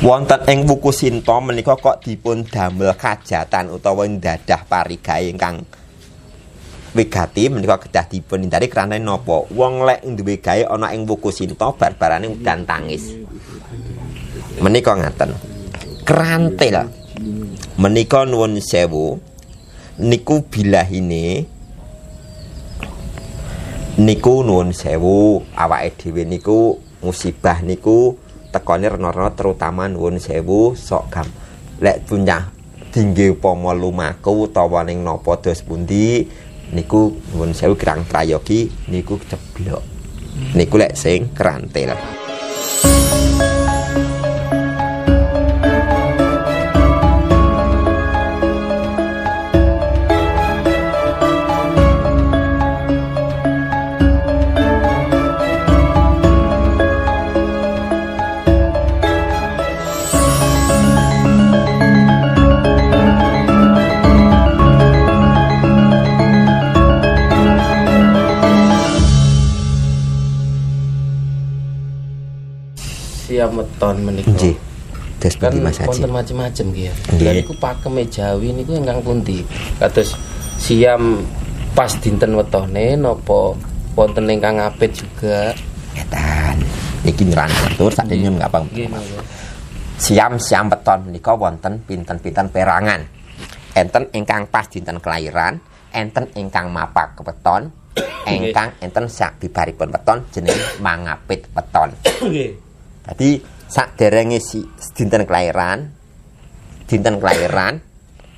Wonten ing wuku Sinta menika kok dipun damel kajatan utawa dadah parigawe ingkang wigati menika kedah dipun hindari krana napa? Wong lek duwe gawe ana ing wuku Sinta barbarane udan tangis. Menika ngaten. Krantil. Menika nuwun sewu. Niku bilahine. Niku nuwun sewu. Awake dhewe niku musibah niku tekone rena-rena terutama nuwun sewu sok gam. Lek punya tinggi upama lumaku utawa ning napa dos pundi niku nuwun sewu kirang prayogi niku ceblok. Niku lek sing kerantil siam weton menika. nggih dos Kan pundi Mas Haji wonten macam-macam nggih. ya. Lah niku pakeme Jawi niku ingkang pundi? Kados siam pas dinten wetone napa wonten ingkang apit juga. etan niki nyuran atur sakdene Nggih monggo. siam-siam beton menika wonten pinten-pinten perangan. Enten ingkang pas dinten kelahiran, enten ingkang mapak kebeton, ingkang enten sak bibaripun weton jenenge mangapit weton. Nggih. Dadi saderenge si dinten kelahiran, dinten kelahiran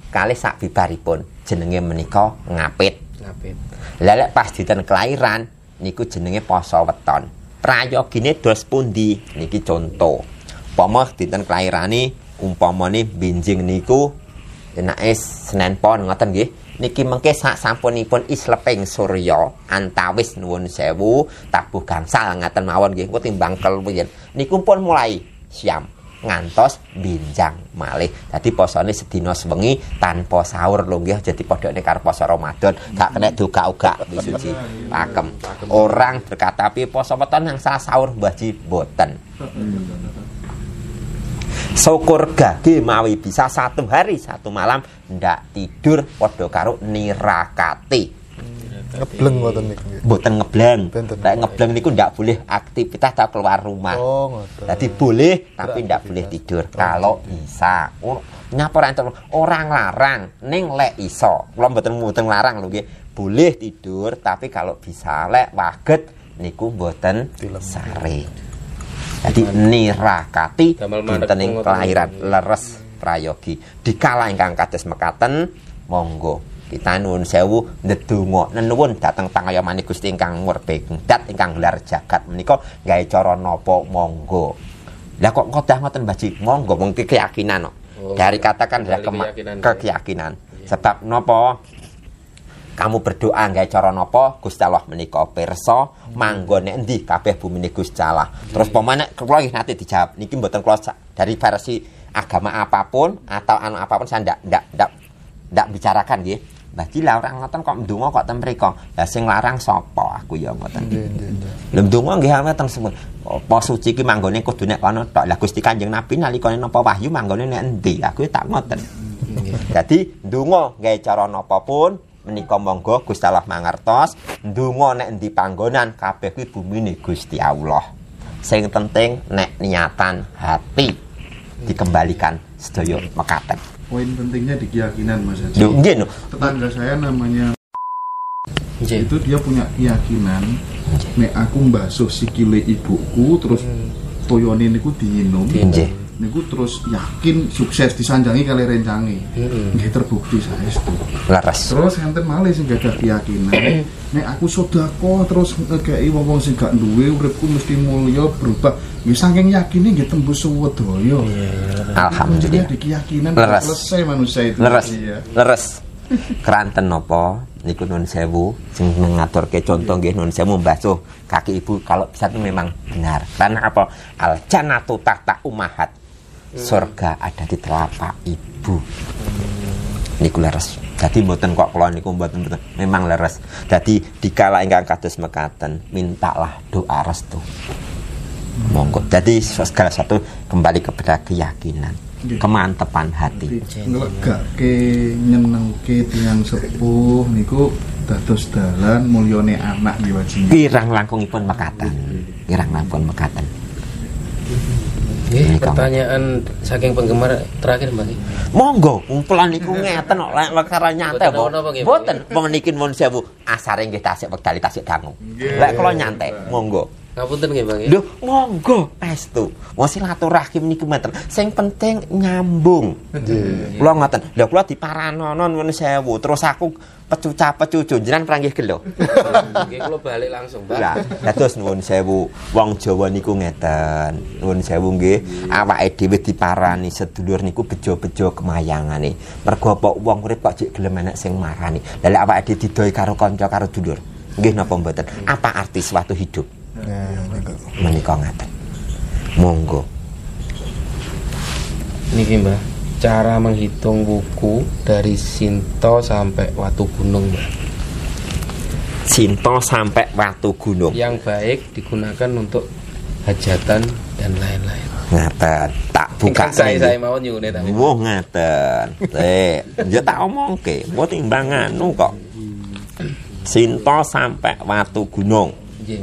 kalih sak bibaripun jenenge menika ngapit. Ngapit. Lelek pas dinten kelahiran niku jenenge poso weton. Prayogine dos pundi niki contoh. Umpama dinten kelahirane umpamane benjing niku enake Senin Pon ngoten nggih. Niki mengke sak sampunipun isleping surya antawis nuwun sewu tabuh gangsal ngaten mawon nggih. Timbang keluyen. Niku pun mulai siam ngantos binjang malih. Dadi posone sedina sewengi tanpa sahur lho nggih. Jadi padhane karo poso Ramadan, gak kena duga-uga wis suci. Pakem. Orang berkata pi poso weton yang salah sahur Mbah Ji boten. Syukur gage mawi bisa satu hari satu malam ndak tidur padha karo nirakati. ngebleng ngoten niku nggih. Boten ngebleng. Lek ngebleng niku ndak boleh aktivitas atau keluar rumah. Oh, ngoten. Jadi boleh tapi tidak boleh tidur kalau bisa. Oh, nyapa ora orang larang ning lek iso. Kula mboten mboten larang lho nggih. Boleh tidur tapi kalau bisa lek waget niku mboten sare. Jadi nirakati dinten ing kelahiran leres prayogi. Dikala ingkang kados mekaten monggo kita nuwun sewu ndedonga nenuwun dhateng pangayomane Gusti ingkang murbedat ingkang gelar jagat menika gawe cara napa monggo. Lah kok kodah ngoten Mbah Ji? Monggo mung keyakinan kok. Oh, Dari katakan dari kema- keyakinan. keyakinan. Sebab napa? Kamu berdoa gawe cara napa? Gusti Allah menika pirsa manggone endi kabeh bumine Gusti Allah. Terus pemane kula nggih nate dijawab. Niki mboten kula dari versi agama apa pun atau anu apa pun saya ndak ndak ndak ndak bicarakan nggih. Mbah Ji lah orang ngoten kok ndonga kok ten mriko. Lah sing larang sapa? Aku ya ngoten. Lha ndonga nggih ngoten semun. Apa suci ki manggone kudu nek kono tok. Lah Gusti Kanjeng Nabi nalikane napa wahyu manggone nek endi? Aku ya tak ngoten. Jadi ndonga gawe cara napa pun menika monggo Gusti Allah mangertos ndonga nek endi panggonan kabeh kuwi bumine Gusti Allah. Sing penting nek niatan hati dikembalikan sedaya mekaten. Poin pentingnya di keyakinan Mas Haji. Lho nggih no. Tetangga saya namanya Nggih. itu dia punya keyakinan nek aku mbasuh sikile ibuku terus toyone niku diinum Nggih. Niku terus yakin sukses disanjangi kali rencangi. Mm-mm. nggih terbukti saya itu Leres. terus enten malih sing gak ada keyakinan. Nek aku sodako terus ngekei wong-wong sing gak duwe uripku mesti mulya berubah. Nggih saking yakine nggih tembus suwedaya. Alhamdulillah. di keyakinan Leres. selesai manusia itu. Leres Iya. leres keranten napa niku nun sewu. Sing ngaturke contoh nggih nun sewu mbasuh kaki ibu kalau bisa itu memang benar. Karena apa? Al jannatu tahta umahat surga ada di telapak ibu. Niku leres. Jadi mboten kok kula niku mboten mboten. Memang leres. Jadi dikala ingkang kados mekaten mintalah doa restu. Monggo. Jadi segala satu kembali kepada keyakinan, kemantepan hati. ngelegake nyenengke tiyang sepuh niku dados dalan mulyane anak nggih wajib. Kirang langkungipun mekaten. Kirang langkung mekaten. Nggih, pertanyaan saking penggemar terakhir Mbak. Monggo, kumpulan niku ngeten kok lek perkara ono apa Mboten, wong niki mun sewu asare nggih tasik wekdal tasik dangu. Lek kula nyantai, monggo. Ngapunten nggih Bang. ya? Lho, monggo pestu. Wong silaturahim niku mboten. Sing penting nyambung. Kula ngoten. Lha kula diparanono nuwun sewu, terus aku pecuca-pecucu jenengan pranggih gelo. Nggih kula balik langsung, Pak. Lah, dados nuwun sewu. Wong Jawa niku ngeten. Nuwun sewu nggih, awake dhewe diparani sedulur niku bejo-bejo kemayangane. Mergo apa wong urip kok jek gelem enek sing marani. Lah lek awake dhewe didoi karo kanca karo dulur. Nggih napa mboten? Apa arti suatu hidup? Ya, niku. Menika ngaten. Monggo. Niki Mbak, cara menghitung buku dari Sinto sampai Watu Gunung, Mbak. Sinto sampai Watu Gunung. Yang baik digunakan untuk hajatan dan lain-lain. Ngaten. Tak buka saya saya mau nyuwun tapi. Wah ngaten. Eh, ya tak omongke, mbok timbang anu kok. Sinto sampai Watu Gunung. Nggih.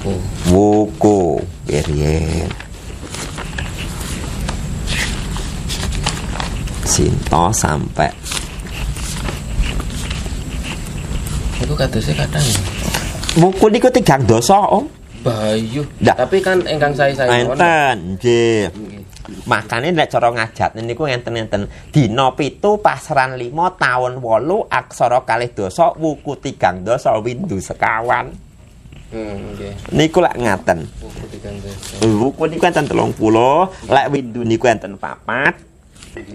Buku. Wuku Periyen Sinto sampai Itu kadosnya kadang ya. Wuku niku tigang dosa om Bayu. Ndak. Tapi kan engkang saya saya. Enten nggih Makane nek cara ngajat niku ngenten-ngenten dina pitu pasaran lima tahun wolu aksara kalih dosa wuku tigang dosa windu sekawan Hmm, nggih. niku lak ngaten Buku wuku niku enten 30 lek windu niku enten papat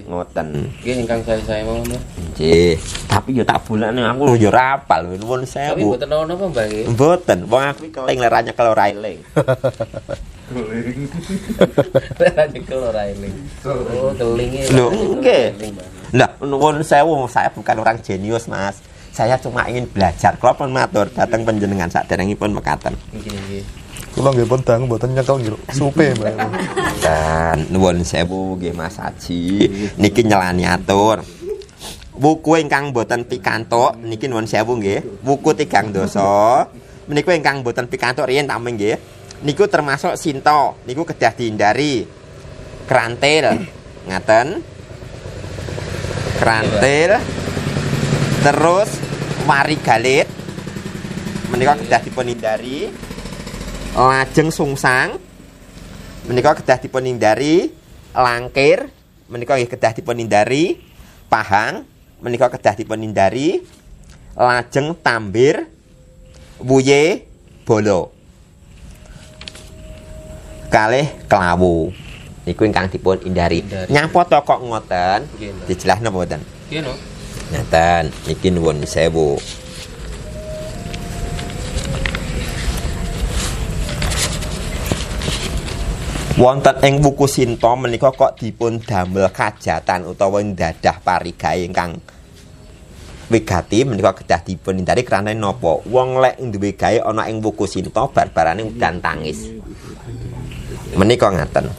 ngoten Nggih saya mau. Mbak. Nggih, tapi yo tak bulane aku yo ora apal nuwun Tapi sewu. mboten ono apa, Mbak? nggih? Mboten, wong aku iki keling leranya kalau ora eling. Ora nyekel ora eling. Oh, kelinge. Lho, nggih. Lah, nuwun sewu, saya bukan orang jenius, Mas. Saya cuma ingin belajar. Kalau pun matur datang panjenengan saderengipun mekaten. Nggih, nggih. Kula nggih pun dangu mboten nyekel nggih. Supe, Mbak. Dan nuwun sewu nggih Mas Haji. Niki nyelani atur. Wuku ingkang boten pikantuk niki nuwun sewu nggih. Wuku tigang dosa. Meniku ingkang boten pikantuk riyen tameng nggih. Niku termasuk sinto. Niku kedah dihindari. Krantil. Ngaten. Krantil. Terus wari galit. Menika kedah dipun hindari. Lajeng sungsang. Menika kedah dipun hindari langkir. Menika nggih kedah dipun hindari pahang. Menika kedah dipun hindari lajeng tambir. Wuye. Bolo. Kalih kelawu niku ingkang dipun hindari. Nyapa to kok ngoten? Dijelasno mboten? Nggih, no. Ngaten, iki nuwun sewu. Wonten ing buku Sinto menika kok dipun damel kajatan utawa dadah parigawe ingkang wigati menika kedah dipun hindari krana napa? Wong lek duwe gawe ana ing buku Sinto bar-barane udan tangis. Menika ngaten.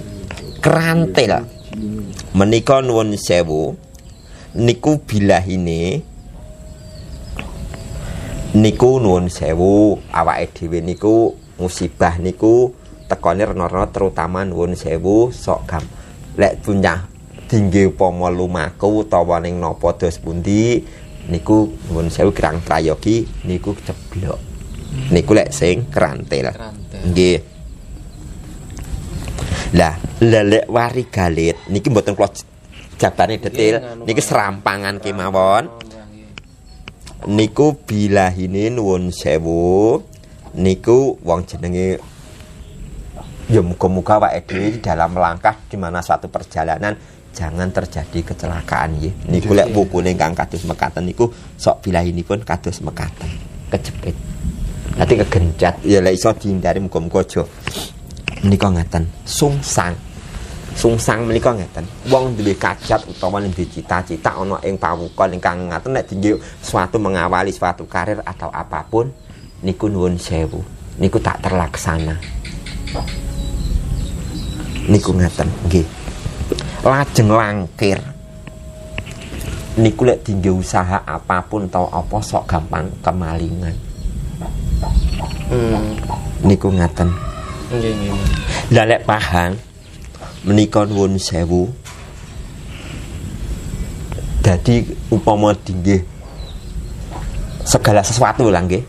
Krantil. Menika nuwun sewu niku bilahine niku nuwun sewu awake dhewe niku musibah niku tekone rena-rena terutama nuwun sewu sok gam lek punya tinggi upama lumaku utawa ning napa dos pundi niku nuwun sewu kirang prayogi niku ceblok. Niku lek sing Kerantil. nggih. Lah lelek wari galit niki mboten kula jabane detail. Nggih, nganu, niki Pak. serampangan kemawon. Niku bilahine nuwun sewu. Niku wong jenenge ya muga-muga awake dhewe dalam langkah di mana suatu perjalanan jangan terjadi kecelakaan ya niku lek bukune ingkang kados mekaten niku sok bilahinipun kados mekaten. Kejepit. Nanti kegencat ya lek iso dihindari muga-muga aja. Menika ngaten. Sungsang sungsang menika ngeten wong duwe kajat utawa duwe cita-cita ana ing pawukan ingkang ngaten nek tinggi suatu mengawali suatu karir atau apa pun niku nuwun sewu niku tak terlaksana niku ngeten nggih lajeng langkir niku lek tinggi usaha apa pun tau apa sok gampang kemalingan Hmm. niku ngaten Nggih nggih. lah lek pahang menika nuwun sewu. Dadi upama tinggi segala sesuatu lah nggih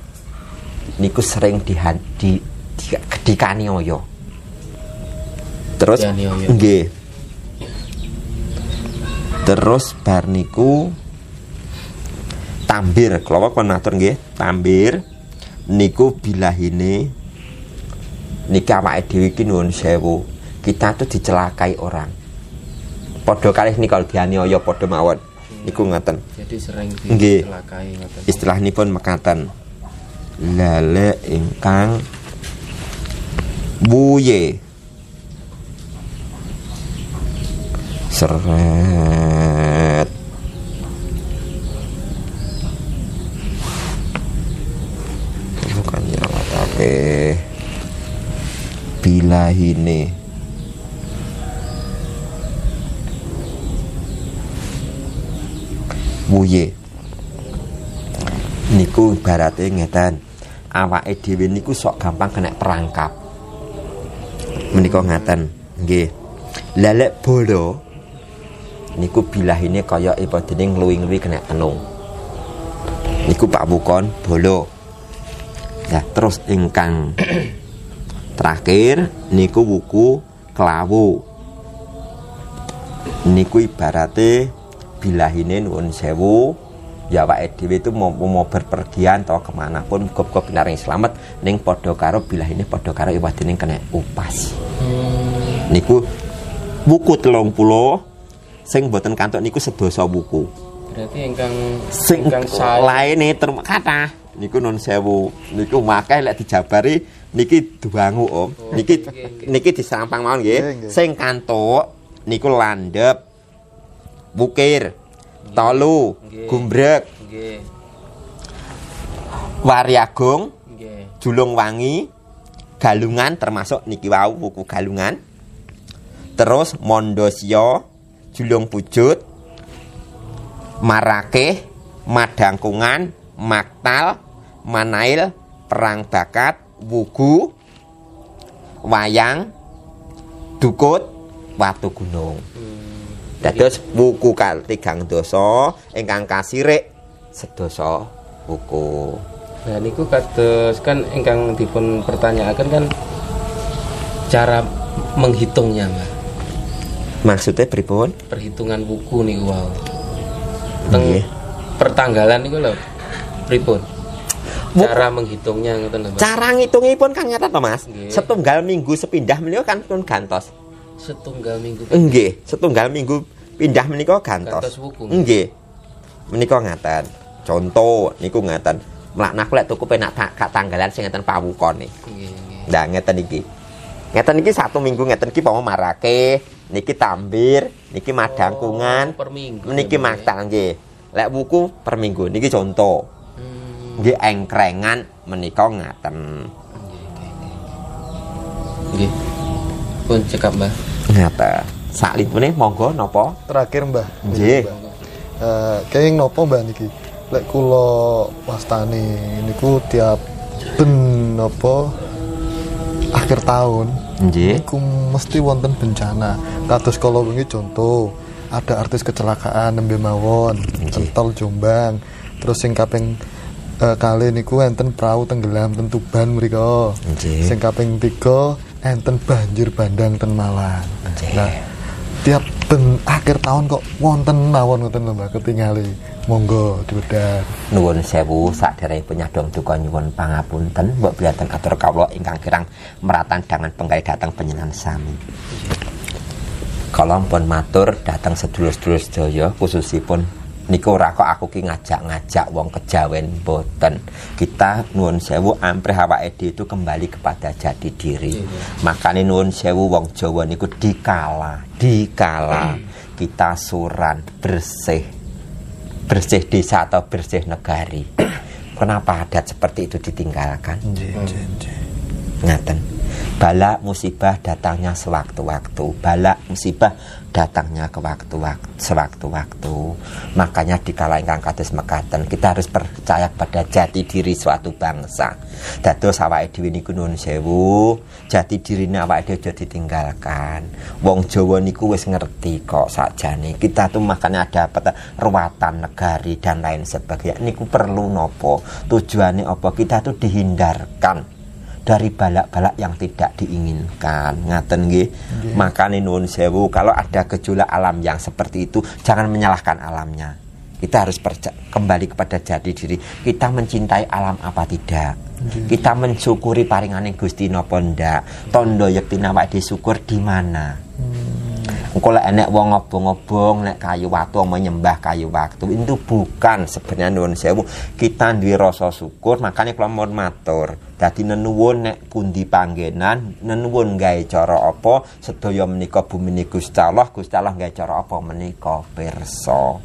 niku sering dihan di, di dikaniaya terus nggih. Terus bar niku tambir kalau kon matur nggih tambir niku bilahine. Niki awake dhewe iki nuwun sewu kita tuh dicelakai orang. Padha kalih nika dianiaya padha mawon. Niku ngaten. Jadi sering dicelakai ngoten. istilahipun mekaten lele ingkang buye seret. Bukan nyala tapi bilahine buye. Niku ibarate ngeten awake dhewe niku sok gampang kena perangkap. Menika ngaten nggih. Lelek bodo niku bilahine kaya ipadene ngluwi-ngluwi kena tenung. Niku Pak Bukon bolo nah terus ingkang terakhir niku wuku kelawu. Niku ibarate bilahine nuwun sewu. Ya awake dhewe itu mau, mau berpergian atau ke mana pun muga-muga binaring selamat ning padha karo bilahine padha karo iwadene kena upas. Hmm. niku buku telung puluh sing boten kantuk niku sedasa buku Berarti ingkang sing ingkang saya laene term kata niku nun sewu. Niku makanya lek dijabari niki duangu om. Niki nggih, nggih. niki diserampang mawon nggih. sing kantuk niku landep bukir tolu gumbrek wariagung julung wangi galungan termasuk niki wau buku galungan. Terus mondosio julung pujut marake madangkungan maktal manail perang bakat wugu wayang dukut watu gunung dados wuku kal tigang dosa ingkang kasirik sedoso wuku Nah niku kados kan ingkang dipun pertanyakan kan cara menghitungnya Mbak. maksudnya pripun Perhitungan buku niku wow. Teng Nggih. pertanggalan niku lho. Pripun? Cara menghitungnya ngoten. Cara ngitungipun kan nyata to Mas. Nggih. Setunggal minggu sepindah menika kan pun gantos. Setunggal minggu Nggih, setunggal minggu pindah menika gantos. Gantos wuku. Nggih. Menika ngaten. Contoh niku ngaten. Mlakna aku lek tuku penak tak gak tanggalan sing ngeten pawukone. Nggih, nggih. Nah, ngeten iki. Ngeten iki satu minggu ngeten iki pama marake, niki tambir, niki madangkungan, Oh, per minggu. niki ya, ya. maktal nggih. Lek buku per minggu niki contoh. Hmm. Nggih engkrengan menika ngaten. Nggih. Pun cekap Mbak. Ngata. Saklipune monggo napa? Terakhir Mbah. Nggih. Eh, kenging nopo Mbah niki? Lek kula wastani niku tiap ben napa akhir tahun Nggih. niku mesti wonten bencana. Kados kala wingi contoh ada artis kecelakaan nembe mawon, Centol Jombang. Terus sing kaping eh, kali niku enten perahu tenggelam ten Tuban mriko. Nggih. Sing kaping tiga enten banjir bandang ten Malang. Nah, tiap ben akhir tahun kok wonten mawon ngoten lho Mbak ketingali. Monggo dibedah. Nuwun sewu sadereng penyadong duka nyuwun pangapunten mbok biyanten atur kawula ingkang kirang meratan dangan penggal dateng penyenan sami. Kala pun matur datang sedulur-sedulur sedaya khususipun niku ora kok aku ki ngajak-ngajak wong kejawen boten. Kita nuwun sewu amprih awake dhewe itu kembali kepada jati diri. Makanya nuwun sewu wong Jawa niku dikala, dikala kita suran bersih bersih desa atau bersih negari. Kenapa adat seperti itu ditinggalkan? Nggih, nggih, nggih. Bala musibah datangnya sewaktu-waktu. Bala musibah datangnya ke waktu-waktu sewaktu-waktu. Makanya di kala ingkang kados mekaten. Kita harus percaya pada jati diri suatu bangsa. Dados awake dhewe niku nuwun sewu. Jati dirine awake dhewe aja ditinggalkan. Wong Jawa niku wis ngerti kok sakjane. Kita tuh makanya ada apa ruatan negari dan lain sebagainya. Niku perlu nopo? Tujuannya apa? Kita tuh dihindarkan dari balak-balak yang tidak diinginkan. Ngaten nggih? Makanya nuwun sewu kalau ada gejolak alam yang seperti itu jangan menyalahkan alamnya. Kita harus kembali kepada jati diri. Kita mencintai alam apa tidak? Kita mensyukuri paringane Gusti napa ndak? Tondo yekti awake syukur di mana Engko lek enek wong ngobong-ngobong nek kayu watu menyembah kayu waktu itu bukan sebenarnya nuwun sewu. Kita duwe rasa syukur makanya kalau mau matur. Dadi nenuwun nek pundi panggenan nenuwun gawe cara apa sedaya menika bumi Gusti Allah Gusti Allah gawe cara apa menika pirsa.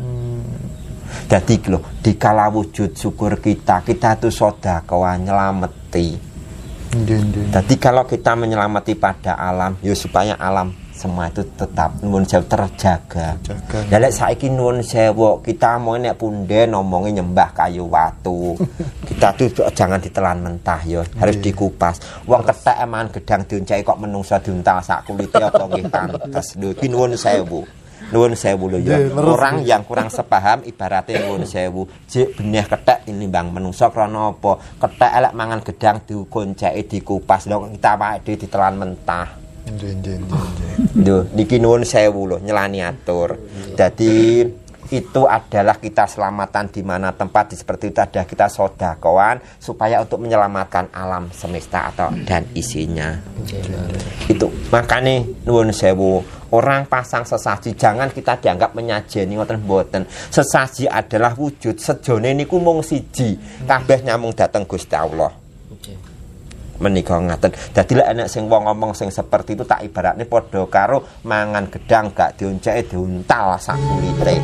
Dadi lho dikala wujud syukur kita kita tuh sedekah nyelameti jadi kalau kita menyelamati pada alam, ya supaya alam semua itu tetap nuwun sewu terjaga. Lah lek saiki nuwun sewu, kita mau nek punde ngomongin nyembah kayu watu. kita tuh jangan ditelan mentah ya, harus dikupas. Wong kethek eman gedang dioncai kok menungso diuntal sak kulite apa nggih pantes. Lho iki nuwun sewu. Nuwun sewu lho ya. Orang yang kurang sepaham ibaratnya nuwun sewu. Jek benih kethek tinimbang menungso krana apa? Kethek elek mangan gedang dikonceki dikupas. Lho kita awake dhewe ditelan mentah. Duh, niki nuwun sewu loh, nyelani atur. Jadi itu adalah kita selamatan di mana tempat di seperti itu ada kita sodakoan supaya untuk menyelamatkan alam semesta atau dan isinya. Itu makanya nuwun sewu. Orang pasang sesaji jangan kita dianggap menyajeni ngoten mboten. Sesaji adalah wujud sejone niku mung siji. Kabeh nyamung dateng Gusti Allah. Menika ngaten. Dadi lek enek sing wong ngomong sing seperti itu tak ibaratne padha karo mangan gedang gak dionceki diuntal sak kulite.